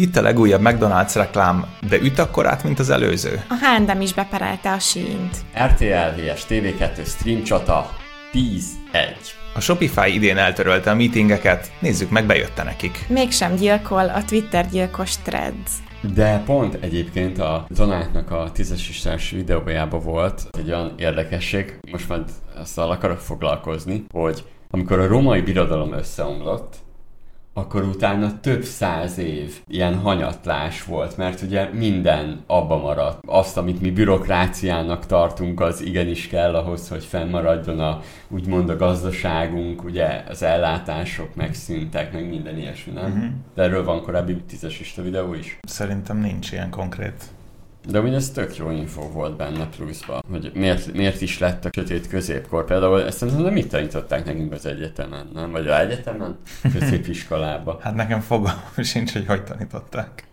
Itt a legújabb McDonald's reklám, de üt akkorát, mint az előző. A H&M is beperelte a sínt. RTL VS TV2 stream csata 10-1. A Shopify idén eltörölte a meetingeket, nézzük meg, bejötte nekik. Mégsem gyilkol a Twitter gyilkos threads. De pont egyébként a Donátnak a tízes istás videójában volt egy olyan érdekesség, most már ezt akarok foglalkozni, hogy amikor a római birodalom összeomlott, akkor utána több száz év ilyen hanyatlás volt, mert ugye minden abba maradt. Azt, amit mi bürokráciának tartunk, az igenis kell ahhoz, hogy fennmaradjon a, úgymond a gazdaságunk, ugye az ellátások megszűntek, meg minden ilyesmi, nem? Uh-huh. De erről van korábbi tízes videó is. Szerintem nincs ilyen konkrét de ugye ez tök jó info volt benne pluszba, hogy miért, miért is lett a sötét középkor. Például ezt nem nem mit tanították nekünk az egyetemen, nem? Vagy az egyetemen? Középiskolába. hát nekem fogalmam sincs, hogy hogy tanították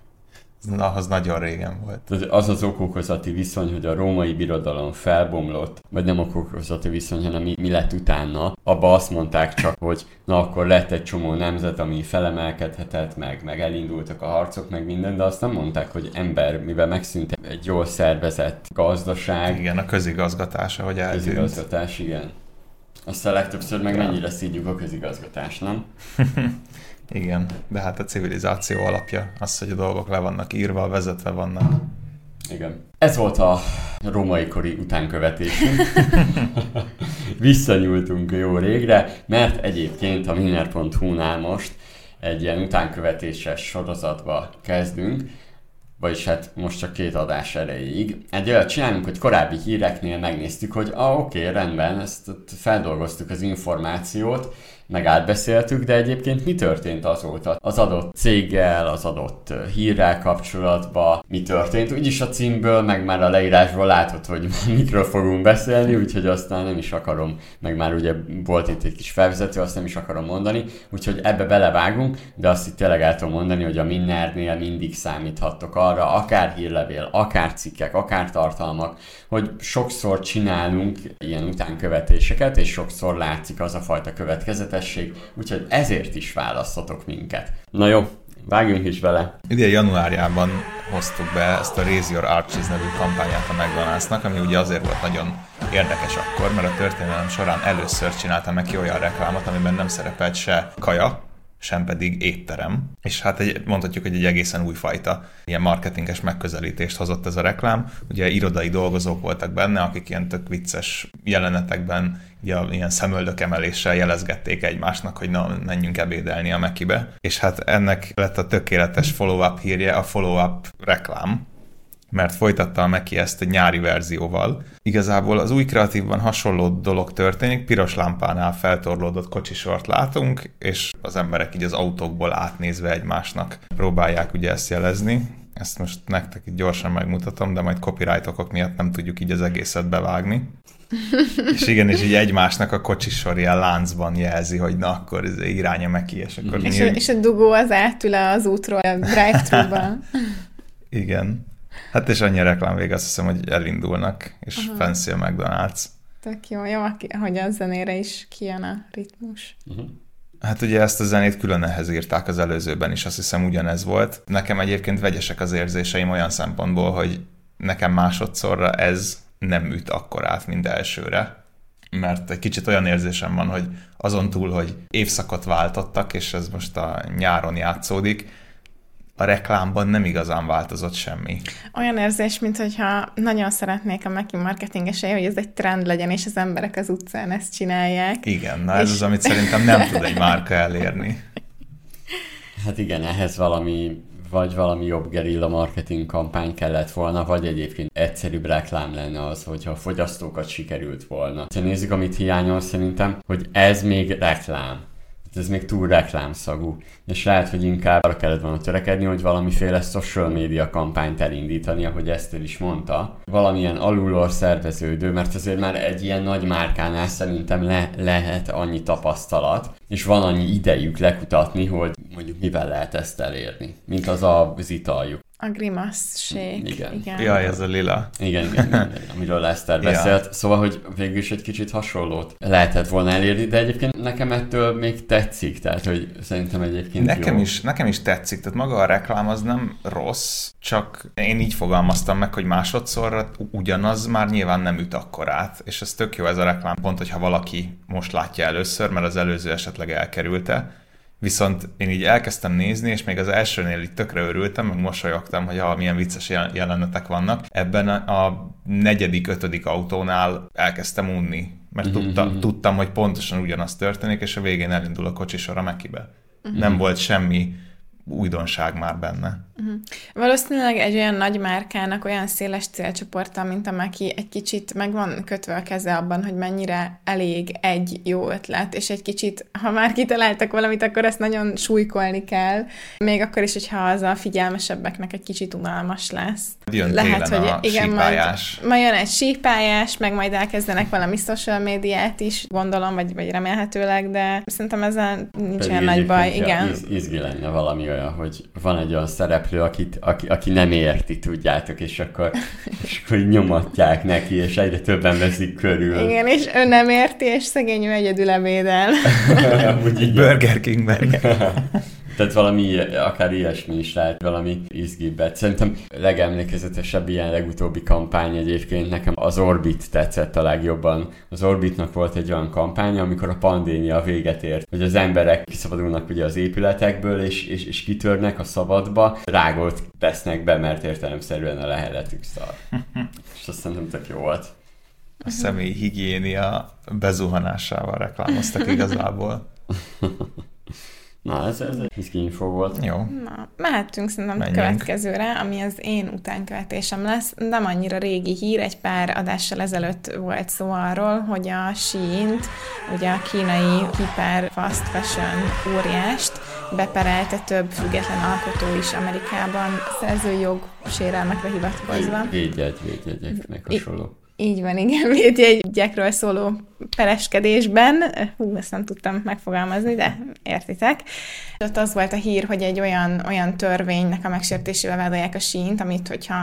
az nagyon régen volt. Az az okokozati viszony, hogy a római birodalom felbomlott, vagy nem okokozati viszony, hanem mi, mi lett utána, abba azt mondták csak, hogy na akkor lett egy csomó nemzet, ami felemelkedhetett, meg, meg elindultak a harcok, meg minden, de azt nem mondták, hogy ember, mivel megszűnt egy jól szervezett gazdaság. Igen, a közigazgatása, hogy eltűnt. Közigazgatás, igen. Aztán legtöbbször meg mennyire szídjuk a közigazgatást, nem? Igen, de hát a civilizáció alapja az, hogy a dolgok le vannak írva, vezetve vannak. Igen. Ez volt a római kori utánkövetésünk. Visszanyúltunk jó régre, mert egyébként a minner.hu-nál most egy ilyen utánkövetéses sorozatba kezdünk, vagyis hát most csak két adás erejéig. Egy olyat csinálunk, hogy korábbi híreknél megnéztük, hogy ah, oké, rendben, ezt feldolgoztuk az információt, meg átbeszéltük, de egyébként mi történt azóta? Az adott céggel, az adott hírrel kapcsolatban mi történt? Úgyis a címből, meg már a leírásból látod, hogy mikről fogunk beszélni, úgyhogy aztán nem is akarom, meg már ugye volt itt egy kis felvezető, azt nem is akarom mondani, úgyhogy ebbe belevágunk, de azt itt tényleg el tudom mondani, hogy a Minnernél mindig számíthattok arra, akár hírlevél, akár cikkek, akár tartalmak, hogy sokszor csinálunk ilyen utánkövetéseket, és sokszor látszik az a fajta következet, következetesség, úgyhogy ezért is választhatok minket. Na jó, vágjunk is vele. Idén januárjában hoztuk be ezt a Raise Your Arches nevű kampányát a McDonald'snak, ami ugye azért volt nagyon érdekes akkor, mert a történelem során először csinálta meg ki olyan reklámot, amiben nem szerepelt se kaja, sem pedig étterem. És hát egy, mondhatjuk, hogy egy egészen újfajta ilyen marketinges megközelítést hozott ez a reklám. Ugye irodai dolgozók voltak benne, akik ilyen tök vicces jelenetekben ugye, ilyen szemöldökemeléssel jelezgették egymásnak, hogy na, menjünk ebédelni a Mekibe. És hát ennek lett a tökéletes follow-up hírje, a follow-up reklám, mert folytatta a Meki ezt egy nyári verzióval. Igazából az új kreatívban hasonló dolog történik, piros lámpánál feltorlódott kocsisort látunk, és az emberek így az autókból átnézve egymásnak próbálják ugye ezt jelezni. Ezt most nektek gyorsan megmutatom, de majd copyright okok miatt nem tudjuk így az egészet bevágni. És igen, és így egymásnak a kocsisor ilyen láncban jelzi, hogy na akkor ez iránya Meki, és akkor... És, a, és a dugó az átül az útról a drive igen. Hát és annyi reklám vég, azt hiszem, hogy elindulnak, és Aha. fancy a McDonald's. Tök jó, jó, hogy a zenére is kijön a ritmus. Uh-huh. Hát ugye ezt a zenét külön ehhez írták az előzőben is, azt hiszem ugyanez volt. Nekem egyébként vegyesek az érzéseim olyan szempontból, hogy nekem másodszorra ez nem üt akkor át, mint elsőre. Mert egy kicsit olyan érzésem van, hogy azon túl, hogy évszakot váltottak, és ez most a nyáron játszódik, a reklámban nem igazán változott semmi. Olyan érzés, mintha nagyon szeretnék a Meki marketingesei, hogy ez egy trend legyen, és az emberek az utcán ezt csinálják. Igen, na ez és... az, amit szerintem nem tud egy márka elérni. Hát igen, ehhez valami vagy valami jobb gerilla marketing kampány kellett volna, vagy egyébként egyszerűbb reklám lenne az, hogyha a fogyasztókat sikerült volna. Ha nézzük, amit hiányol szerintem, hogy ez még reklám ez még túl reklámszagú. És lehet, hogy inkább arra kellett volna törekedni, hogy valamiféle social media kampányt elindítani, ahogy Eszter is mondta. Valamilyen alulról szerveződő, mert azért már egy ilyen nagy márkánál szerintem le, lehet annyi tapasztalat, és van annyi idejük lekutatni, hogy mondjuk mivel lehet ezt elérni, mint az az italjuk. A grimasszség. Igen. igen. Jaj, ez a lila. Igen, igen, igen, amiről Leszter Ja. beszélt. Szóval, hogy végül is egy kicsit hasonlót lehetett volna elérni, de egyébként nekem ettől még tetszik, tehát hogy szerintem egyébként Nekem jó. is, nekem is tetszik, tehát maga a reklám az nem rossz, csak én így fogalmaztam meg, hogy másodszorra ugyanaz már nyilván nem üt akkorát, és ez tök jó ez a reklám pont, hogyha valaki most látja először, mert az előző esetleg elkerülte, Viszont én így elkezdtem nézni, és még az elsőnél így tökre örültem, meg mosolyogtam, hogy ha milyen vicces jel- jelenetek vannak. Ebben a negyedik, ötödik autónál elkezdtem unni, mert tudta, tudtam, hogy pontosan ugyanaz történik, és a végén elindul a kocsisor a Mekibe. Nem volt semmi újdonság már benne. Valószínűleg egy olyan nagy márkának olyan széles célcsoporta, mint a Maki, egy kicsit meg van kötve a keze abban, hogy mennyire elég egy jó ötlet, és egy kicsit, ha már kitaláltak valamit, akkor ezt nagyon súlykolni kell, még akkor is, hogyha az a figyelmesebbeknek egy kicsit unalmas lesz. Jön Lehet, hogy a igen, majd, sípályás. majd jön egy sípályás, meg majd elkezdenek valami social médiát is, gondolom, vagy, vagy remélhetőleg, de szerintem ezzel nincs Pedig olyan nagy baj, igen. Iz, izgi lenne valami olyan, hogy van egy olyan szereplő, akit, aki, aki nem érti, tudjátok, és akkor, és akkor nyomatják neki, és egyre többen veszik körül. Igen, és ő nem érti, és szegény ő egyedül ebédel. Igen. Burger Kingben. Tehát valami, akár ilyesmi is lehet, valami izgibbet. Szerintem legemlékezetesebb ilyen legutóbbi kampány egyébként nekem az Orbit tetszett a legjobban. Az Orbitnak volt egy olyan kampánya, amikor a pandémia véget ért, hogy az emberek kiszabadulnak ugye az épületekből, és, és, és kitörnek a szabadba, rágolt tesznek be, mert értelemszerűen a leheletük szar. és azt szerintem tök jó volt. A személyi higiénia bezuhanásával reklámoztak igazából. Na, ez, ez egy info volt. Jó. Na, mehetünk szerintem a Menjünk. következőre, ami az én utánkövetésem lesz. Nem annyira régi hír, egy pár adással ezelőtt volt szó arról, hogy a shein ugye a kínai hiper fast fashion óriást, beperelte több független alkotó is Amerikában szerzői jog sérelmekre hivatkozva. Védjegy, védjegyek, meg hasonló. Így van, igen, védjegyekről szóló pereskedésben. Hú, ezt nem tudtam megfogalmazni, de értitek. Ott az volt a hír, hogy egy olyan, olyan törvénynek a megsértésével vádolják a sínt, amit, hogyha,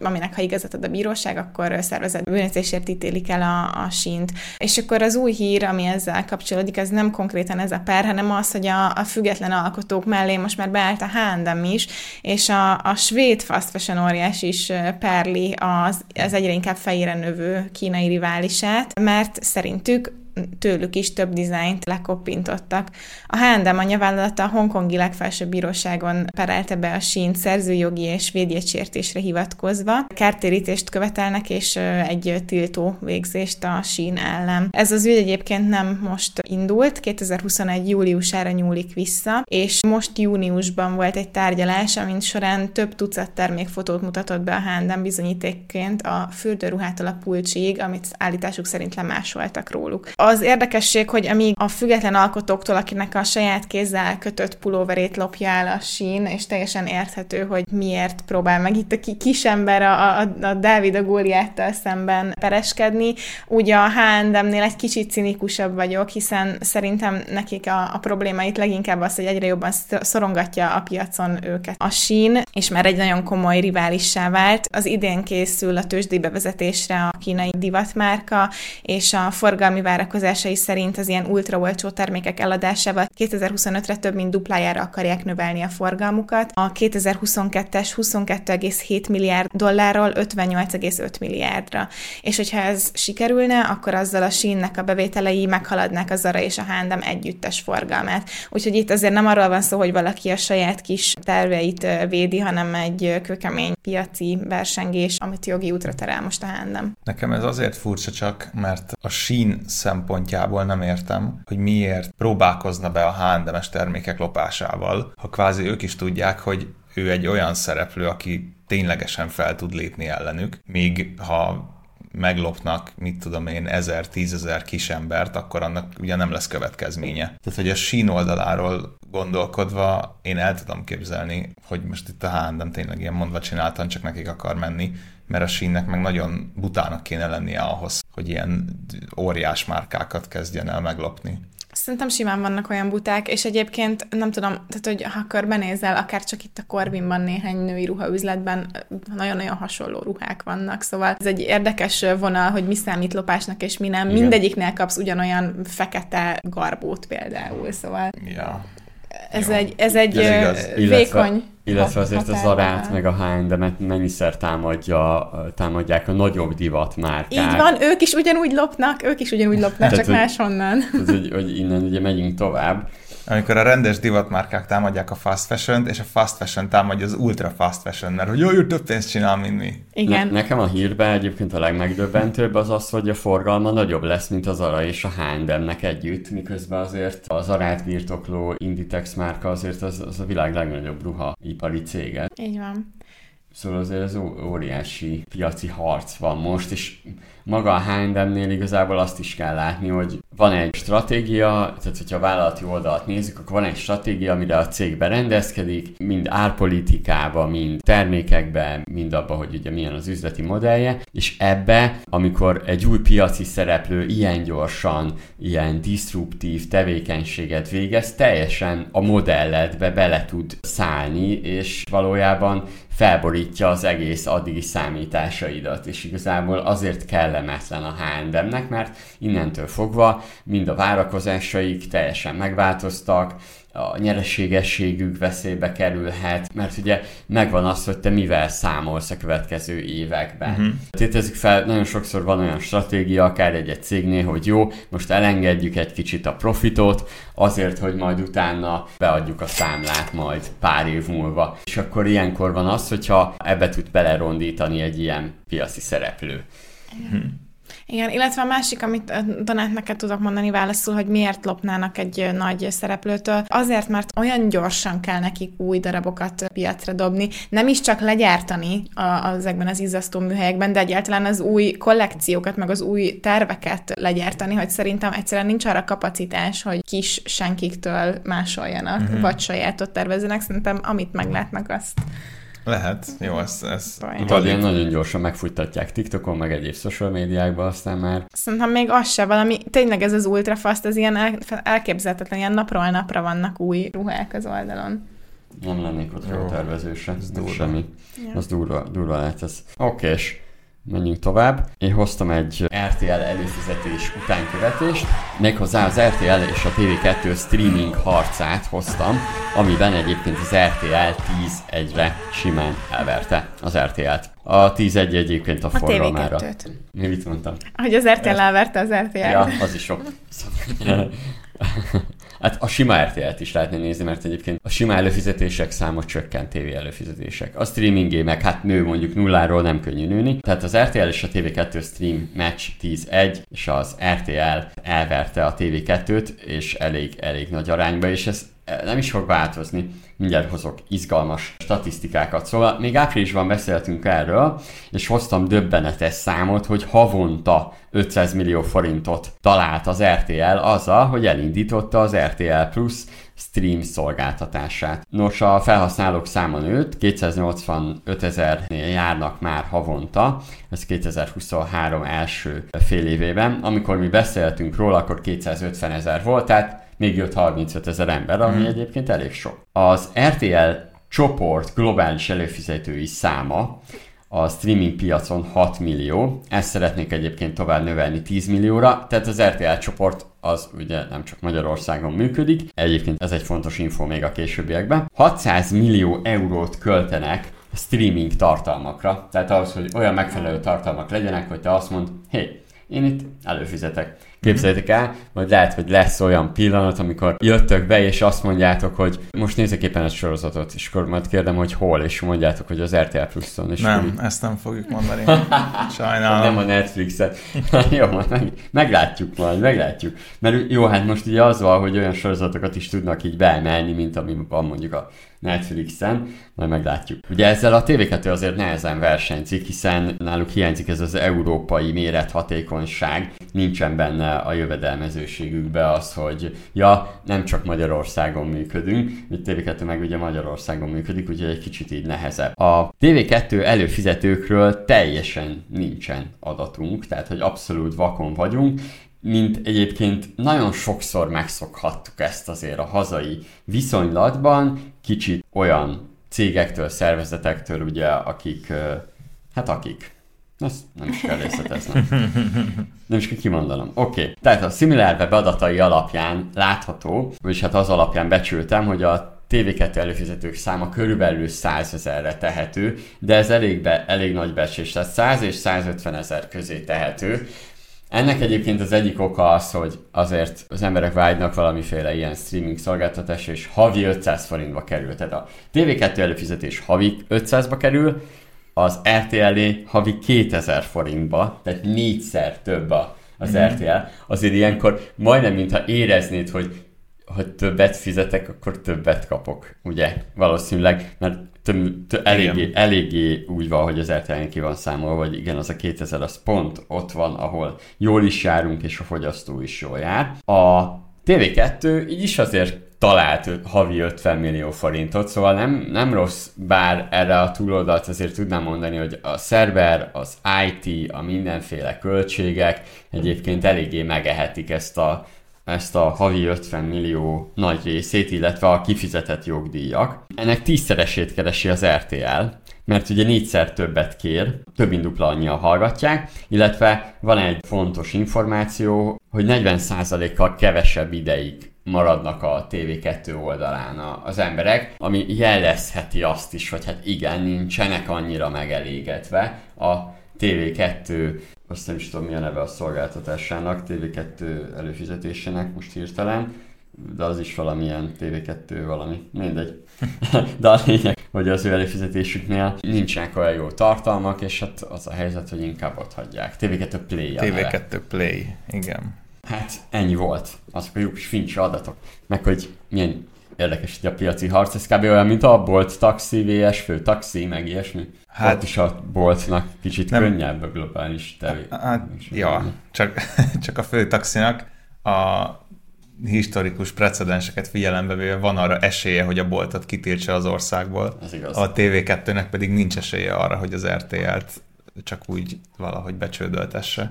aminek ha igazat ad a bíróság, akkor szervezett bűnözésért ítélik el a, a sínt. És akkor az új hír, ami ezzel kapcsolódik, az nem konkrétan ez a per, hanem az, hogy a, a független alkotók mellé most már beállt a H&M is, és a, a svéd fast fashion óriás is perli az, az egyre inkább fejére növő kínai riválisát, mert szerintük tőlük is több dizájnt lekoppintottak. A H&M anyavállalata a hongkongi legfelsőbb bíróságon perelte be a sínt szerzőjogi és védjegysértésre hivatkozva. Kártérítést követelnek és egy tiltó végzést a sín ellen. Ez az ügy egyébként nem most indult, 2021. júliusára nyúlik vissza, és most júniusban volt egy tárgyalás, amin során több tucat termékfotót mutatott be a H&M bizonyítékként a fürdőruhától a pulcsiig, amit állításuk szerint lemásoltak róluk. Az érdekesség, hogy amíg a független alkotóktól, akinek a saját kézzel kötött pulóverét lopja el a sín, és teljesen érthető, hogy miért próbál meg itt a ki- kisember a, a, a Dávid a Góliáttal szemben pereskedni, úgy a H&M-nél egy kicsit cinikusabb vagyok, hiszen szerintem nekik a, a problémáit leginkább az, hogy egyre jobban sz- szorongatja a piacon őket a sín, és már egy nagyon komoly riválissá vált. Az idén készül a tőzsdei bevezetésre a kínai divatmárka, és a forgalmi várakozásai szerint az ilyen ultraolcsó termékek eladásával 2025-re több mint duplájára akarják növelni a forgalmukat. A 2022-es 22,7 milliárd dollárról 58,5 milliárdra. És hogyha ez sikerülne, akkor azzal a sínnek a bevételei meghaladnák a Zara és a H&M együttes forgalmát. Úgyhogy itt azért nem arról van szó, hogy valaki a saját kis terveit védi, hanem egy kőkemény piaci versengés, amit jogi útra terel most a H&M. Nekem ez azért furcsa csak, mert a sín szempontjából nem értem, hogy miért próbálkozna be a H&M-es termékek lopásával, ha kvázi ők is tudják, hogy ő egy olyan szereplő, aki ténylegesen fel tud lépni ellenük, míg ha meglopnak, mit tudom én, ezer, tízezer kisembert, akkor annak ugye nem lesz következménye. Tehát, hogy a sín oldaláról gondolkodva én el tudom képzelni, hogy most itt a H&M tényleg ilyen mondva csináltan csak nekik akar menni, mert a sínnek meg nagyon butának kéne lennie ahhoz, hogy ilyen óriás márkákat kezdjen el meglopni. Szerintem simán vannak olyan buták, és egyébként nem tudom, tehát hogy ha körbenézel, akár csak itt a Corvinban néhány női ruhaüzletben nagyon-nagyon hasonló ruhák vannak, szóval ez egy érdekes vonal, hogy mi számít lopásnak és mi nem. Igen. Mindegyiknél kapsz ugyanolyan fekete garbót például, szóval Ja. Ez Jó. egy, ez egy Ez igaz. vékony Illetve azért az határvonal. Zarát meg a H&M-et mennyiszer támadja, támadják a nagyobb divat márkák. Így van, ők is ugyanúgy lopnak, ők is ugyanúgy lopnak, Tehát, csak hogy- máshonnan. Tehát, hogy, hogy innen ugye megyünk tovább. Amikor a rendes divatmárkák támadják a fast fashion és a fast fashion támadja az ultra fast fashion mert hogy jó, ő több pénzt csinál, mint mi. Igen. Ne, nekem a hírben egyébként a legmegdöbbentőbb az az, hogy a forgalma nagyobb lesz, mint az Zara és a H&M-nek együtt, miközben azért az Zarát birtokló Inditex márka azért az, az a világ legnagyobb ruhaipari cége. Így van. Szóval azért ez ó- óriási piaci harc van most, és maga a H&M-nél igazából azt is kell látni, hogy van egy stratégia, tehát hogyha a vállalati oldalt nézzük, akkor van egy stratégia, amire a cég berendezkedik, mind árpolitikába, mind termékekbe, mind abba, hogy ugye milyen az üzleti modellje, és ebbe, amikor egy új piaci szereplő ilyen gyorsan, ilyen disruptív tevékenységet végez, teljesen a modelletbe bele tud szállni, és valójában felborítja az egész addigi számításaidat, és igazából azért kellemetlen a H&M-nek, mert innentől fogva mind a várakozásaik teljesen megváltoztak, a nyereségességük veszélybe kerülhet, mert ugye megvan az, hogy te mivel számolsz a következő években. Uh-huh. Tétezzük fel, nagyon sokszor van olyan stratégia, akár egy-egy cégnél, hogy jó, most elengedjük egy kicsit a profitot, azért, hogy majd utána beadjuk a számlát majd pár év múlva. És akkor ilyenkor van az, hogyha ebbe tud belerondítani egy ilyen piaci szereplő. Igen, illetve a másik, amit ö, Donát neked tudok mondani válaszul, hogy miért lopnának egy ö, nagy szereplőtől. Azért, mert olyan gyorsan kell nekik új darabokat ö, piacra dobni, nem is csak legyártani a, ezekben az izzasztó műhelyekben, de egyáltalán az új kollekciókat, meg az új terveket legyártani, hogy szerintem egyszerűen nincs arra kapacitás, hogy kis senkiktől másoljanak, uh-huh. vagy sajátot tervezzenek. Szerintem amit meglátnak, azt Lehet, jó, ez, ez Baj. Vagy ilyen nagyon gyorsan megfuttatják TikTokon, meg egyéb social médiákban, aztán már Szerintem még az se valami, tényleg ez az ultrafast, az ilyen el, elképzelhetetlen, ilyen napról napra vannak új ruhák az oldalon. nem lennék ott Jó. a tervezőse. Ez durva. Semmi. Ja. Az durva, durva lehet ez. Oké, és menjünk tovább. Én hoztam egy RTL előfizetés utánkövetést, méghozzá az RTL és a TV2 streaming harcát hoztam, amiben egyébként az RTL 10-1-re simán elverte az RTL-t. A 10-1 egyébként a, A forgalmára. TV2-t. Mi mit mondtam? Hogy az RTL elverte az RTL. Ja, az is sok. Hát a sima RTL-t is lehetne nézni, mert egyébként a sima előfizetések száma csökkent TV előfizetések. A streamingé meg hát nő mondjuk nulláról nem könnyű nőni. Tehát az RTL és a TV2 stream match 10-1, és az RTL elverte a TV2-t, és elég, elég nagy arányba, és ez nem is fog változni. Mindjárt hozok izgalmas statisztikákat. Szóval még áprilisban beszéltünk erről, és hoztam döbbenetes számot, hogy havonta 500 millió forintot talált az RTL azzal, hogy elindította az RTL Plus stream szolgáltatását. Nos, a felhasználók száma nőtt, 285 ezernél járnak már havonta, ez 2023 első fél évében. Amikor mi beszéltünk róla, akkor 250 ezer volt, tehát még jött 35 ezer ember, ami egyébként elég sok. Az RTL csoport globális előfizetői száma a streaming piacon 6 millió, ezt szeretnék egyébként tovább növelni 10 millióra, tehát az RTL csoport az ugye nem csak Magyarországon működik, egyébként ez egy fontos info még a későbbiekben. 600 millió eurót költenek streaming tartalmakra, tehát ahhoz, hogy olyan megfelelő tartalmak legyenek, hogy te azt mondd, hé, hey, én itt előfizetek. Képzeljétek el, vagy lehet, hogy lesz olyan pillanat, amikor jöttök be, és azt mondjátok, hogy most nézzek éppen egy sorozatot, és akkor majd kérdem, hogy hol, és mondjátok, hogy az RTL Plus-on. És Nem, akkor ezt nem fogjuk mondani. Sajnálom. nem a Netflixet. jó, majd meg, meglátjuk majd, meglátjuk. Mert jó, hát most ugye az van, hogy olyan sorozatokat is tudnak így beemelni, mint ami van mondjuk a Netflixen, majd meglátjuk. Ugye ezzel a TV2 azért nehezen versenyzik, hiszen náluk hiányzik ez az európai mérethatékonyság, nincsen benne a jövedelmezőségükbe az, hogy ja, nem csak Magyarországon működünk, mint TV2 meg ugye Magyarországon működik, úgyhogy egy kicsit így nehezebb. A TV2 előfizetőkről teljesen nincsen adatunk, tehát hogy abszolút vakon vagyunk, mint egyébként nagyon sokszor megszokhattuk ezt azért a hazai viszonylatban, kicsit olyan cégektől, szervezetektől, ugye, akik, hát akik, ezt nem is kell részletezni. Nem is kell kimondanom. Oké. Okay. Tehát a SimilarWeb adatai alapján látható, vagyis hát az alapján becsültem, hogy a TV2 előfizetők száma körülbelül 100 ezerre tehető, de ez elég, be, elég nagy becsés, tehát 100 és 150 ezer közé tehető. Ennek egyébként az egyik oka az, hogy azért az emberek vágynak valamiféle ilyen streaming szolgáltatás, és havi 500 forintba kerül. Tehát a TV2 előfizetés havi 500-ba kerül, az RTL havi 2000 forintba, tehát négyszer több a, az mm-hmm. RTL. Azért ilyenkor majdnem, mintha éreznéd, hogy hogy többet fizetek, akkor többet kapok, ugye? Valószínűleg, mert több, több, eléggé, eléggé úgy van, hogy az RTL ki van számolva, hogy igen, az a 2000 az pont ott van, ahol jól is járunk, és a fogyasztó is jól jár. A TV2 így is azért talált havi 50 millió forintot, szóval nem, nem rossz, bár erre a túloldalt azért tudnám mondani, hogy a szerver, az IT, a mindenféle költségek egyébként eléggé megehetik ezt a ezt a havi 50 millió nagy részét, illetve a kifizetett jogdíjak. Ennek tízszeresét keresi az RTL, mert ugye négyszer többet kér, több mint dupla annyian hallgatják, illetve van egy fontos információ, hogy 40%-kal kevesebb ideig maradnak a TV2 oldalán az emberek, ami jelezheti azt is, hogy hát igen, nincsenek annyira megelégedve a TV2 azt nem is tudom mi a neve a szolgáltatásának, TV2 előfizetésének most hirtelen, de az is valamilyen TV2 valami, mindegy. de a lényeg, hogy az ő előfizetésüknél nincsenek olyan jó tartalmak, és hát az a helyzet, hogy inkább ott hagyják. TV2 Play a TV2 neve. Play, igen. Hát ennyi volt. Azok a jó kis fincsi adatok. Meg hogy milyen érdekes, hogy a piaci harc, ez kb. olyan, mint a bolt taxi, VS fő taxi, meg ilyesmi. Hát Ott is a boltnak kicsit nem, könnyebb a globális tevő. Hát, ja, csak, csak a fő taxinak a historikus precedenseket figyelembe véve van arra esélye, hogy a boltot kitiltsa az országból. Ez igaz. A TV2-nek pedig nincs esélye arra, hogy az RTL-t csak úgy valahogy becsődöltesse.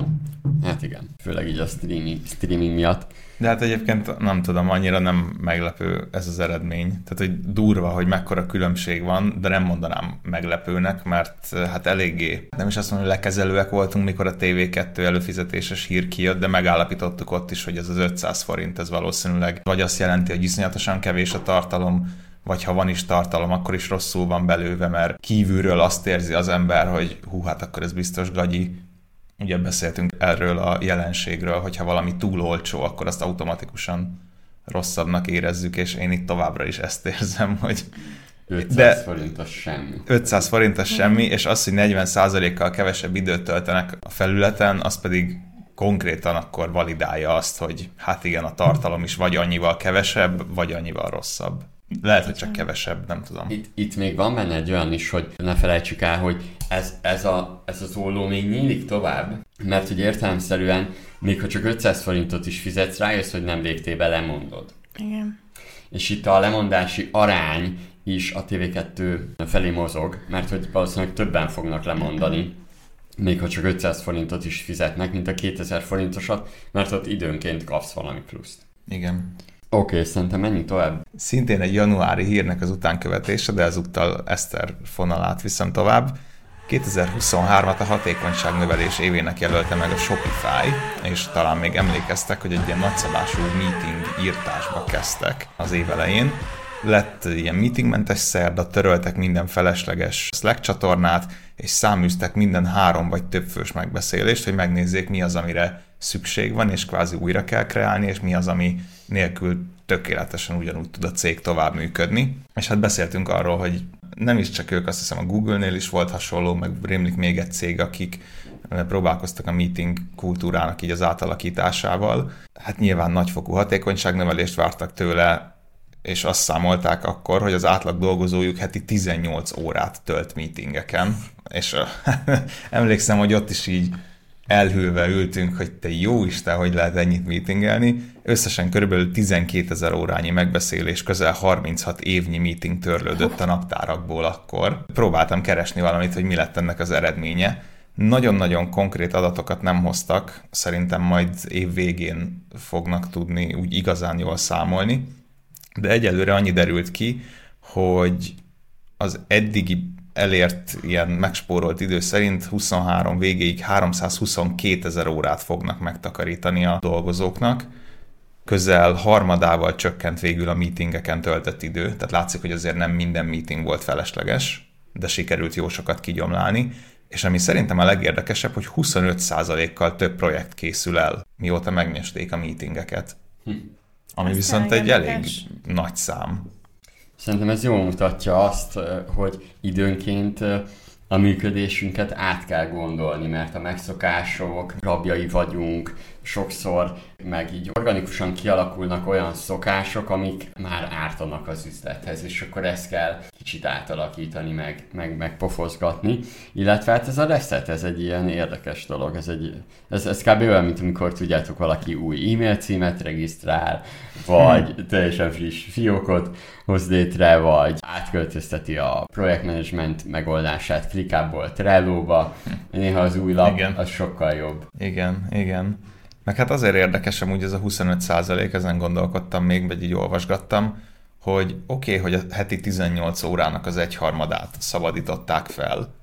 Hát igen, főleg így a streaming, streaming miatt. De hát egyébként nem tudom, annyira nem meglepő ez az eredmény. Tehát, hogy durva, hogy mekkora különbség van, de nem mondanám meglepőnek, mert hát eléggé, nem is azt mondom, hogy lekezelőek voltunk, mikor a TV2 előfizetéses hír kijött, de megállapítottuk ott is, hogy ez az 500 forint, ez valószínűleg vagy azt jelenti, hogy iszonyatosan kevés a tartalom, vagy ha van is tartalom, akkor is rosszul van belőve, mert kívülről azt érzi az ember, hogy hú, hát akkor ez biztos gagyi. Ugye beszéltünk erről a jelenségről, hogyha valami túl olcsó, akkor azt automatikusan rosszabbnak érezzük, és én itt továbbra is ezt érzem, hogy 500 de forint az semmi. 500 forint az semmi, és az, hogy 40%-kal kevesebb időt töltenek a felületen, az pedig konkrétan akkor validálja azt, hogy hát igen, a tartalom is vagy annyival kevesebb, vagy annyival rosszabb. Lehet, hogy csak kevesebb, nem tudom. Itt, itt még van benne egy olyan is, hogy ne felejtsük el, hogy ez, ez, a, ez az olló még nyílik tovább, mert hogy értelemszerűen, még ha csak 500 forintot is fizetsz, rájössz, hogy nem léptél be, lemondod. Igen. És itt a lemondási arány is a TV2 felé mozog, mert hogy valószínűleg többen fognak lemondani, még ha csak 500 forintot is fizetnek, mint a 2000 forintosat, mert ott időnként kapsz valami pluszt. Igen. Oké, okay, szerintem menjünk tovább. Szintén egy januári hírnek az utánkövetése, de ezúttal Eszter fonalát viszem tovább. 2023-at a hatékonyság növelés évének jelölte meg a Shopify, és talán még emlékeztek, hogy egy ilyen nagyszabású meeting írtásba kezdtek az év elején. Lett ilyen meetingmentes szerda, töröltek minden felesleges Slack csatornát, és száműztek minden három vagy több fős megbeszélést, hogy megnézzék mi az, amire szükség van, és kvázi újra kell kreálni, és mi az, ami nélkül tökéletesen ugyanúgy tud a cég tovább működni. És hát beszéltünk arról, hogy nem is csak ők, azt hiszem a Google-nél is volt hasonló, meg rémlik még egy cég, akik próbálkoztak a meeting kultúrának így az átalakításával. Hát nyilván nagyfokú hatékonyságnövelést vártak tőle, és azt számolták akkor, hogy az átlag dolgozójuk heti 18 órát tölt meetingeken, és emlékszem, hogy ott is így elhűlve ültünk, hogy te jó Isten, hogy lehet ennyit meetingelni. Összesen körülbelül 12 ezer órányi megbeszélés, közel 36 évnyi meeting törlődött a naptárakból akkor. Próbáltam keresni valamit, hogy mi lett ennek az eredménye. Nagyon-nagyon konkrét adatokat nem hoztak, szerintem majd év végén fognak tudni úgy igazán jól számolni, de egyelőre annyi derült ki, hogy az eddigi elért ilyen megspórolt idő szerint 23 végéig 322 ezer órát fognak megtakarítani a dolgozóknak, közel harmadával csökkent végül a meetingeken töltött idő, tehát látszik, hogy azért nem minden meeting volt felesleges, de sikerült jó sokat kigyomlálni, és ami szerintem a legérdekesebb, hogy 25%-kal több projekt készül el, mióta megnyesték a meetingeket. Hm. Ami Ez viszont egy elég nagy szám. Szerintem ez jól mutatja azt, hogy időnként a működésünket át kell gondolni, mert a megszokások rabjai vagyunk, sokszor meg így organikusan kialakulnak olyan szokások, amik már ártanak az üzlethez, és akkor ezt kell kicsit átalakítani, meg, meg, meg pofozgatni. Illetve hát ez a reset, ez egy ilyen érdekes dolog, ez, egy, ez, ez kb. olyan, mint amikor tudjátok, valaki új e-mail címet regisztrál, vagy hmm. teljesen friss fiókot hoz létre, vagy átköltözteti a projektmanagement megoldását Clickából Trello-ba, néha az új lap, igen. az sokkal jobb. Igen, igen. Meg hát azért érdekes amúgy ez a 25 százalék, ezen gondolkodtam még, vagy így olvasgattam, hogy oké, okay, hogy a heti 18 órának az egyharmadát szabadították fel,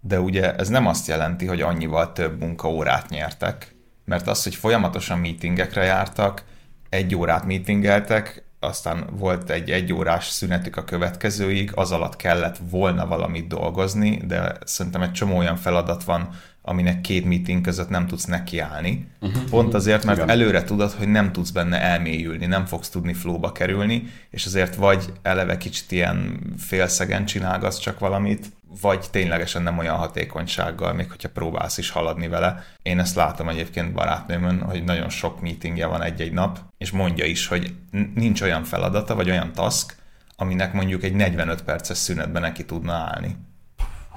de ugye ez nem azt jelenti, hogy annyival több munkaórát nyertek, mert az, hogy folyamatosan meetingekre jártak, egy órát meetingeltek, aztán volt egy egyórás szünetük a következőig, az alatt kellett volna valamit dolgozni, de szerintem egy csomó olyan feladat van, aminek két meeting között nem tudsz nekiállni. Uh-huh. Pont azért, mert Igen. előre tudod, hogy nem tudsz benne elmélyülni, nem fogsz tudni flóba kerülni, és azért vagy eleve kicsit ilyen félszegen csinálgatsz csak valamit, vagy ténylegesen nem olyan hatékonysággal, még hogyha próbálsz is haladni vele. Én ezt látom egyébként barátnőmön, hogy nagyon sok meetingje van egy-egy nap, és mondja is, hogy nincs olyan feladata, vagy olyan task, aminek mondjuk egy 45 perces szünetben neki tudna állni.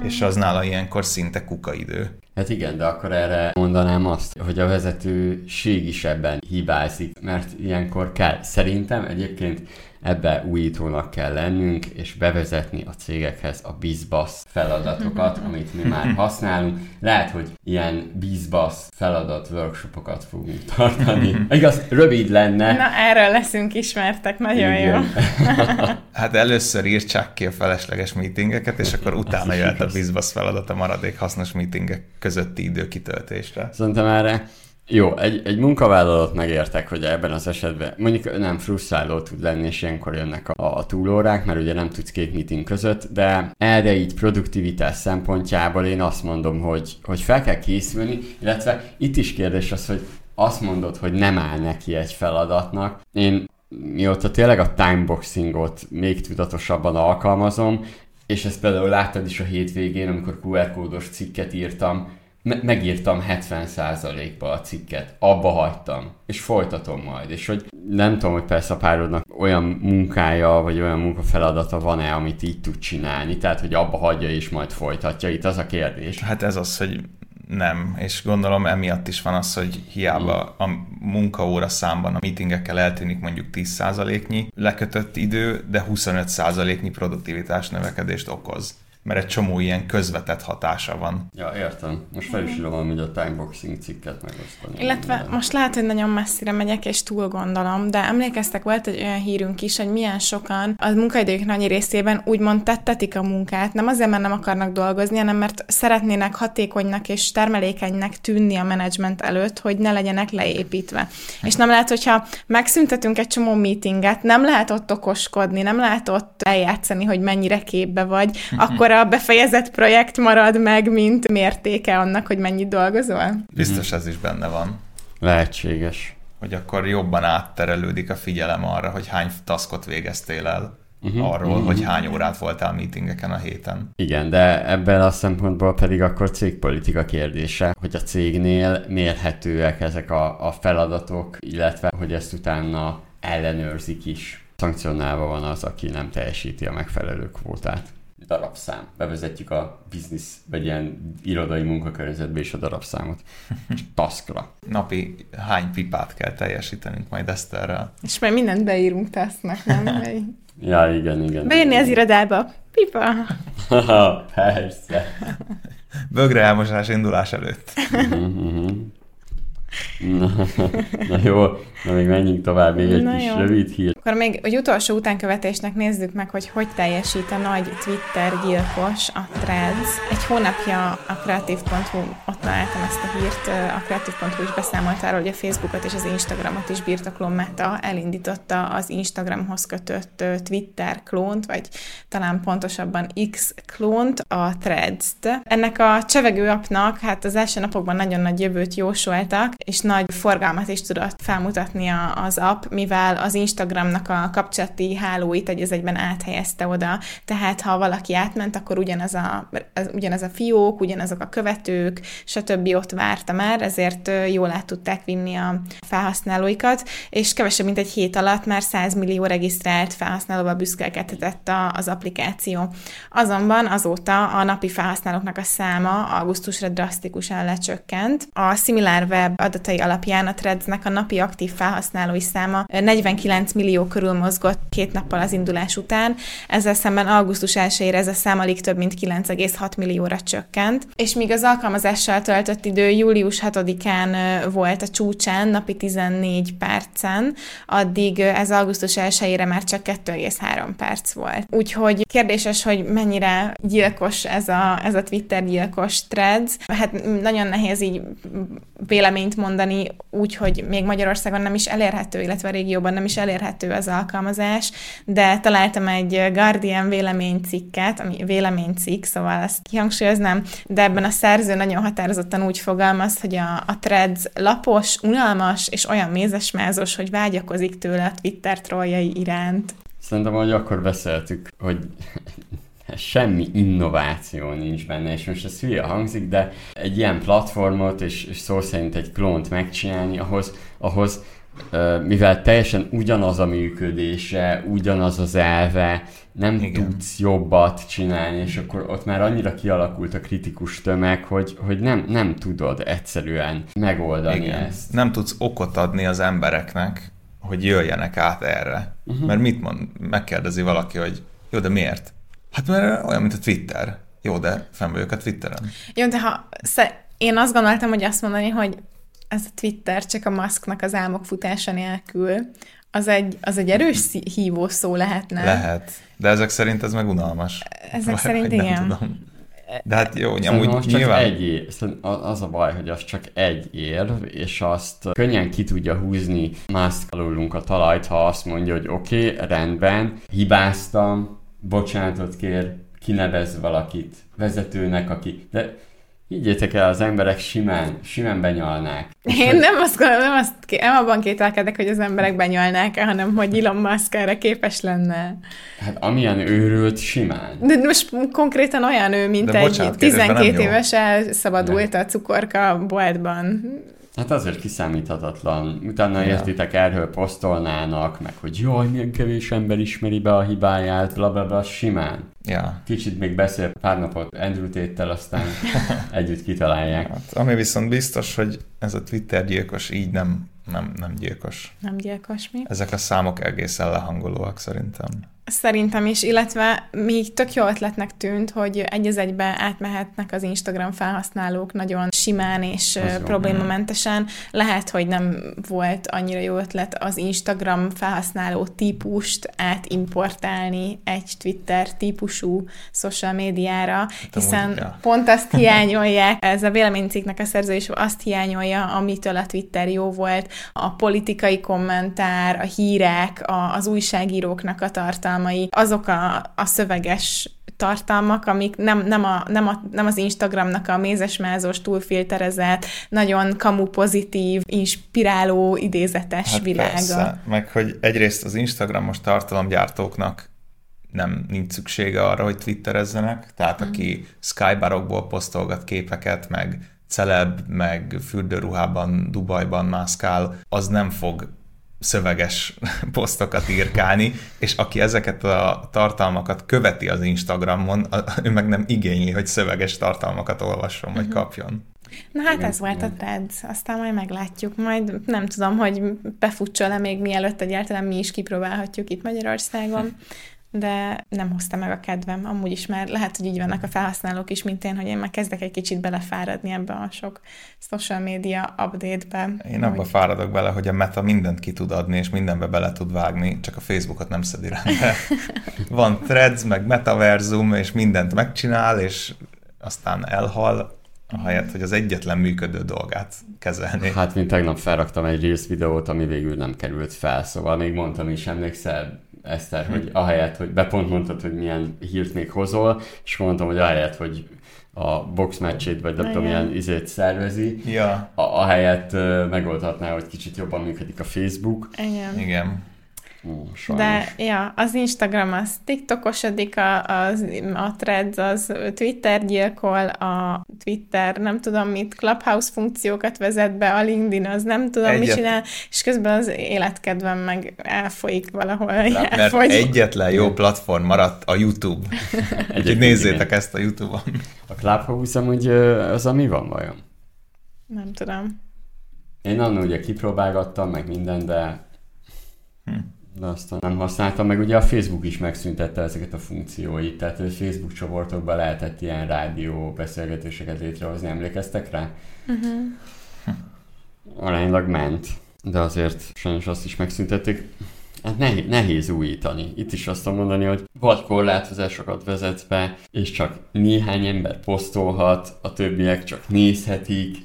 És az nála ilyenkor szinte kukaidő. Hát igen, de akkor erre mondanám azt, hogy a vezetőség is ebben hibázik, mert ilyenkor kell. Szerintem egyébként ebbe újítónak kell lennünk, és bevezetni a cégekhez a bizbasz feladatokat, amit mi már használunk. Lehet, hogy ilyen bizbasz feladat workshopokat fogunk tartani. Igaz, rövid lenne. Na, erről leszünk ismertek, nagyon Igen. jó. hát először írtsák ki a felesleges meetingeket, és akkor utána jöhet a bizbasz feladat a maradék hasznos meetingek közötti időkitöltésre. Szerintem erre jó, egy, egy munkavállalót megértek, hogy ebben az esetben mondjuk nem frusztráló tud lenni, és ilyenkor jönnek a, a túlórák, mert ugye nem tudsz két meeting között, de erre így produktivitás szempontjából én azt mondom, hogy, hogy fel kell készülni, illetve itt is kérdés az, hogy azt mondod, hogy nem áll neki egy feladatnak. Én mióta tényleg a timeboxingot még tudatosabban alkalmazom, és ezt például láttad is a hétvégén, amikor QR kódos cikket írtam, me- megírtam 70%-ba a cikket, abba hagytam, és folytatom majd, és hogy nem tudom, hogy persze a párodnak olyan munkája, vagy olyan munkafeladata van-e, amit így tud csinálni, tehát, hogy abba hagyja és majd folytatja, itt az a kérdés. Hát ez az, hogy nem, és gondolom emiatt is van az, hogy hiába a munkaóra számban a meetingekkel eltűnik mondjuk 10%-nyi lekötött idő, de 25%-nyi produktivitás növekedést okoz mert egy csomó ilyen közvetett hatása van. Ja, értem. Most fel is írom amúgy a timeboxing cikket megosztani. Illetve minden. most lehet, hogy nagyon messzire megyek, és túl gondolom, de emlékeztek, volt egy olyan hírünk is, hogy milyen sokan a munkaidők nagy részében úgymond tettetik a munkát, nem azért, mert nem akarnak dolgozni, hanem mert szeretnének hatékonynak és termelékenynek tűnni a menedzsment előtt, hogy ne legyenek leépítve. És nem lehet, hogyha megszüntetünk egy csomó meetinget, nem lehet ott okoskodni, nem lehet ott eljátszani, hogy mennyire képbe vagy, akkor a befejezett projekt marad meg, mint mértéke annak, hogy mennyit dolgozol? Biztos ez is benne van. Lehetséges. Hogy akkor jobban átterelődik a figyelem arra, hogy hány taskot végeztél el. Uh-huh, arról, uh-huh. hogy hány órát voltál meetingeken a héten. Igen, de ebben a szempontból pedig akkor cégpolitika kérdése, hogy a cégnél mérhetőek ezek a, a feladatok, illetve hogy ezt utána ellenőrzik is. Szankcionálva van az, aki nem teljesíti a megfelelő kvótát darabszám. Bevezetjük a biznisz, vagy ilyen irodai munkakörnyezetbe is a darabszámot. Taskra. Napi hány pipát kell teljesítenünk majd Eszterrel. És majd mindent beírunk tesznek, nem? ja, igen, igen. Beírni igen. az irodába. Pipa. Persze. Bögre elmosás indulás előtt. Uh-huh. Na, na jó, na még menjünk tovább, még egy Na kis jó. rövid hír. Akkor még egy utolsó utánkövetésnek nézzük meg, hogy hogy teljesít a nagy Twitter gyilkos, a Threads. Egy hónapja a kreatív.hu, ott találtam ezt a hírt, a kreatív.hu is beszámolt arról, hogy a Facebookot és az Instagramot is birtokló Meta elindította az Instagramhoz kötött Twitter klónt, vagy talán pontosabban X klónt, a Threads-t. Ennek a csevegő appnak hát az első napokban nagyon nagy jövőt jósoltak, és nagy forgalmat is tudott felmutatni az app, mivel az Instagramnak a kapcsolati hálóit egy az egyben áthelyezte oda. Tehát ha valaki átment, akkor ugyanaz a, az, ugyanaz a fiók, ugyanazok a követők, stb. ott várta már, ezért jól át tudták vinni a felhasználóikat, és kevesebb, mint egy hét alatt már 100 millió regisztrált felhasználóval büszkelkedhetett a- az applikáció. Azonban azóta a napi felhasználóknak a száma augusztusra drasztikusan lecsökkent. A SimilarWeb adatai alapján a Threadsnek a napi aktív felhasználói száma 49 millió körül mozgott két nappal az indulás után, ezzel szemben augusztus 1 ez a szám alig több mint 9,6 millióra csökkent, és míg az alkalmazással töltött idő július 6-án ö, volt a csúcsán, napi 14 percen, addig ez augusztus 1-ére már csak 2,3 perc volt. Úgyhogy kérdéses, hogy mennyire gyilkos ez a, ez a Twitter gyilkos threads. Hát nagyon nehéz így véleményt mondani úgy, hogy még Magyarországon nem is elérhető, illetve a régióban nem is elérhető az alkalmazás, de találtam egy Guardian véleménycikket, ami véleménycikk, szóval ezt kihangsúlyoznám, de ebben a szerző nagyon határozottan úgy fogalmaz, hogy a, a threads lapos, unalmas és olyan mézesmázos, hogy vágyakozik tőle a Twitter trolljai iránt. Szerintem, hogy akkor beszéltük, hogy semmi innováció nincs benne, és most ez hülye hangzik, de egy ilyen platformot, és, és szó szerint egy klónt megcsinálni, ahhoz, ahhoz mivel teljesen ugyanaz a működése, ugyanaz az elve, nem Igen. Tudsz jobbat csinálni, és akkor ott már annyira kialakult a kritikus tömeg, hogy, hogy nem, nem tudod egyszerűen megoldani Igen. ezt. Nem tudsz okot adni az embereknek, hogy jöjjenek át erre. Uh-huh. Mert mit mond? Megkérdezi valaki, hogy jó, de miért? Hát mert olyan, mint a Twitter. Jó, de fenn vagyok a Twitteren. Jó, de ha sze- én azt gondoltam, hogy azt mondani, hogy ez a Twitter csak a maszknak az álmok futása nélkül, az egy, az egy erős hívó szó lehetne. Lehet. De ezek szerint ez meg unalmas. Ezek Vagy szerint nem igen. tudom. De hát jó, amúgy most csak nyilván... egy ér. Szerintem az a baj, hogy az csak egy érv, és azt könnyen ki tudja húzni Musk alulunk a talajt, ha azt mondja, hogy oké, okay, rendben, hibáztam, bocsánatot kér, kinevez valakit vezetőnek, aki... De higgyétek el, az emberek simán, simán benyalnák. Én nem azt gondolom, nem, azt, nem abban kételkedek, hogy az emberek benyalnák hanem hogy Elon Musk erre képes lenne. Hát amilyen őrült, simán. De most konkrétan olyan ő, mint De egy bocsánat, kérdés, de nem 12 jó. éves elszabadult a cukorka boltban. Hát azért kiszámíthatatlan. Utána Ja. értitek, erről posztolnának, meg hogy jaj, milyen kevés ember ismeri be a hibáját, bla bla bla, simán. Ja. Kicsit még beszél pár napot Andrew Tate-tel, aztán együtt kitalálják. Hát, ami viszont biztos, hogy ez a Twitter gyilkos így nem, nem, nem gyilkos. Nem gyilkos mi? Ezek a számok egészen lehangolóak szerintem. Szerintem is, illetve még tök jó ötletnek tűnt, hogy egy az egybe átmehetnek az Instagram felhasználók nagyon simán és Az jó. problémamentesen. Lehet, hogy nem volt annyira jó ötlet az Instagram felhasználó típust átimportálni egy Twitter típusú social médiára, hiszen amúgy, ja. pont azt hiányolják, ez a véleménycikknek a szerző is azt hiányolja, amitől a Twitter jó volt, a politikai kommentár, a hírek, a, az újságíróknak a tartalmai, azok a, a szöveges tartalmak, amik nem, nem, a, nem, a, nem az Instagramnak a mézesmázos, túlfilterezett, nagyon kamu pozitív, inspiráló, idézetes hát világa. Persze. Meg hogy egyrészt az Instagramos tartalomgyártóknak nem nincs szüksége arra, hogy twitterezzenek, tehát Mhm. aki skybarokból posztolgat képeket, meg celeb, meg fürdőruhában Dubajban mászkál, az nem fog szöveges posztokat írkálni, és aki ezeket a tartalmakat követi az Instagramon, ő meg nem igényli, hogy szöveges tartalmakat olvasson, vagy kapjon. Na hát Igen, ez volt a. Threads, aztán majd meglátjuk. Majd nem tudom, hogy befutcsol-e még mielőtt egyáltalán mi is kipróbálhatjuk itt Magyarországon. de nem hozta meg a kedvem. Amúgy is már lehet, hogy így vannak a felhasználók is, mint én, hogy én már kezdek egy kicsit belefáradni ebbe a sok social media update-be. Én abba hogy... fáradok bele, hogy a meta mindent ki tud adni, és mindenbe bele tud vágni, csak a Facebookot nem szedi rendbe. Van threads, meg metaverzum, és mindent megcsinál, és aztán elhal, ahelyett, hogy az egyetlen működő dolgát kezelni. Hát, mint tegnap felraktam egy Reels videót, ami végül nem került fel, szóval még mondtam is, emlékszel, Eszter, hogy ahelyett, hogy bepont mondtad, hogy milyen hírt még hozol, és mondtam, hogy ahelyett, hogy a box meccsét, vagy nem tudom, milyen izét szervezi, ja. a, ahelyett uh, megoldhatná, hogy kicsit jobban működik a Facebook. Igen. Igen. Ó, De ja, az Instagram az TikTokosodik, a, az, a Threads az Twitter gyilkol, a Twitter nem tudom mit, Clubhouse funkciókat vezet be, a LinkedIn az nem tudom Egyet... mit csinál, és közben az életkedvem meg elfolyik valahol. Mert elfogy. egyetlen jó platform maradt a YouTube. Úgyhogy nézzétek ezt a YouTube-on. A Clubhouse amúgy az a mi van vajon? Nem tudom. Én annól ugye kipróbálgattam, meg minden, de hm de aztán nem használtam, meg ugye a Facebook is megszüntette ezeket a funkcióit, tehát a Facebook csoportokban lehetett ilyen rádió beszélgetéseket létrehozni, emlékeztek rá? Uh-huh. Aránylag ment, de azért sajnos azt is megszüntették. Hát nehéz, nehéz újítani. Itt is azt mondani, hogy vagy korlátozásokat vezet be, és csak néhány ember posztolhat, a többiek csak nézhetik,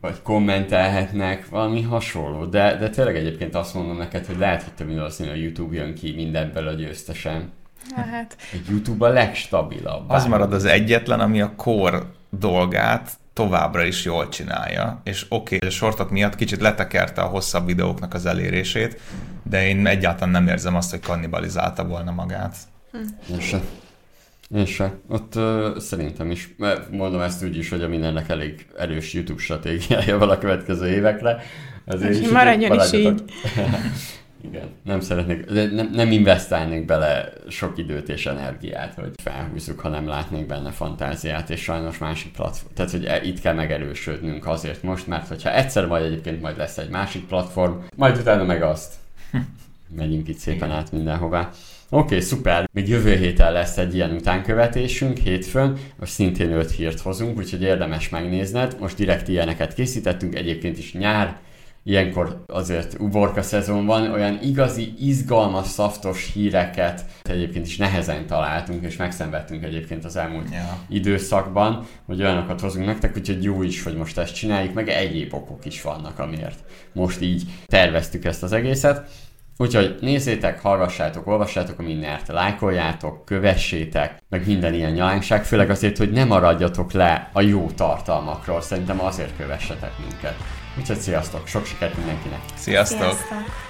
vagy kommentelhetnek, valami hasonló. De, de tényleg egyébként azt mondom neked, hogy lehet, hogy több valószínűleg a YouTube jön ki mindenből a győztesen. Hát. A YouTube a legstabilabb. Az marad az egyetlen, ami a kor dolgát továbbra is jól csinálja, és oké, okay, a sortok miatt kicsit letekerte a hosszabb videóknak az elérését, de én egyáltalán nem érzem azt, hogy kannibalizálta volna magát. Hm. Én se. Ott uh, szerintem is, mondom ezt úgy is, hogy a mindennek elég erős YouTube stratégiája van a következő évekre. Azért is maradjon is így. Igen, nem szeretnék, nem, nem investálnék bele sok időt és energiát, hogy felhúzzuk, ha nem látnék benne fantáziát, és sajnos másik platform. Tehát, hogy e, itt kell megerősödnünk azért most, mert hogyha egyszer majd egyébként majd lesz egy másik platform, majd utána meg azt. Megyünk itt szépen át mindenhová. Oké, okay, szuper. Még jövő héten lesz egy ilyen utánkövetésünk, hétfőn, most szintén öt hírt hozunk, úgyhogy érdemes megnézned. Most direkt ilyeneket készítettünk, egyébként is nyár, ilyenkor azért uborka szezon van, olyan igazi, izgalmas, szaftos híreket egyébként is nehezen találtunk, és megszenvedtünk egyébként az elmúlt ja. időszakban, hogy olyanokat hozunk nektek, úgyhogy jó is, hogy most ezt csináljuk, meg egyéb okok is vannak, amiért most így terveztük ezt az egészet. Úgyhogy nézzétek, hallgassátok, olvassátok a mindent, lájkoljátok, kövessétek, meg minden ilyen nyalányság, főleg azért, hogy ne maradjatok le a jó tartalmakról, szerintem azért kövessetek minket. Úgyhogy sziasztok, sok sikert mindenkinek! Sziasztok! sziasztok.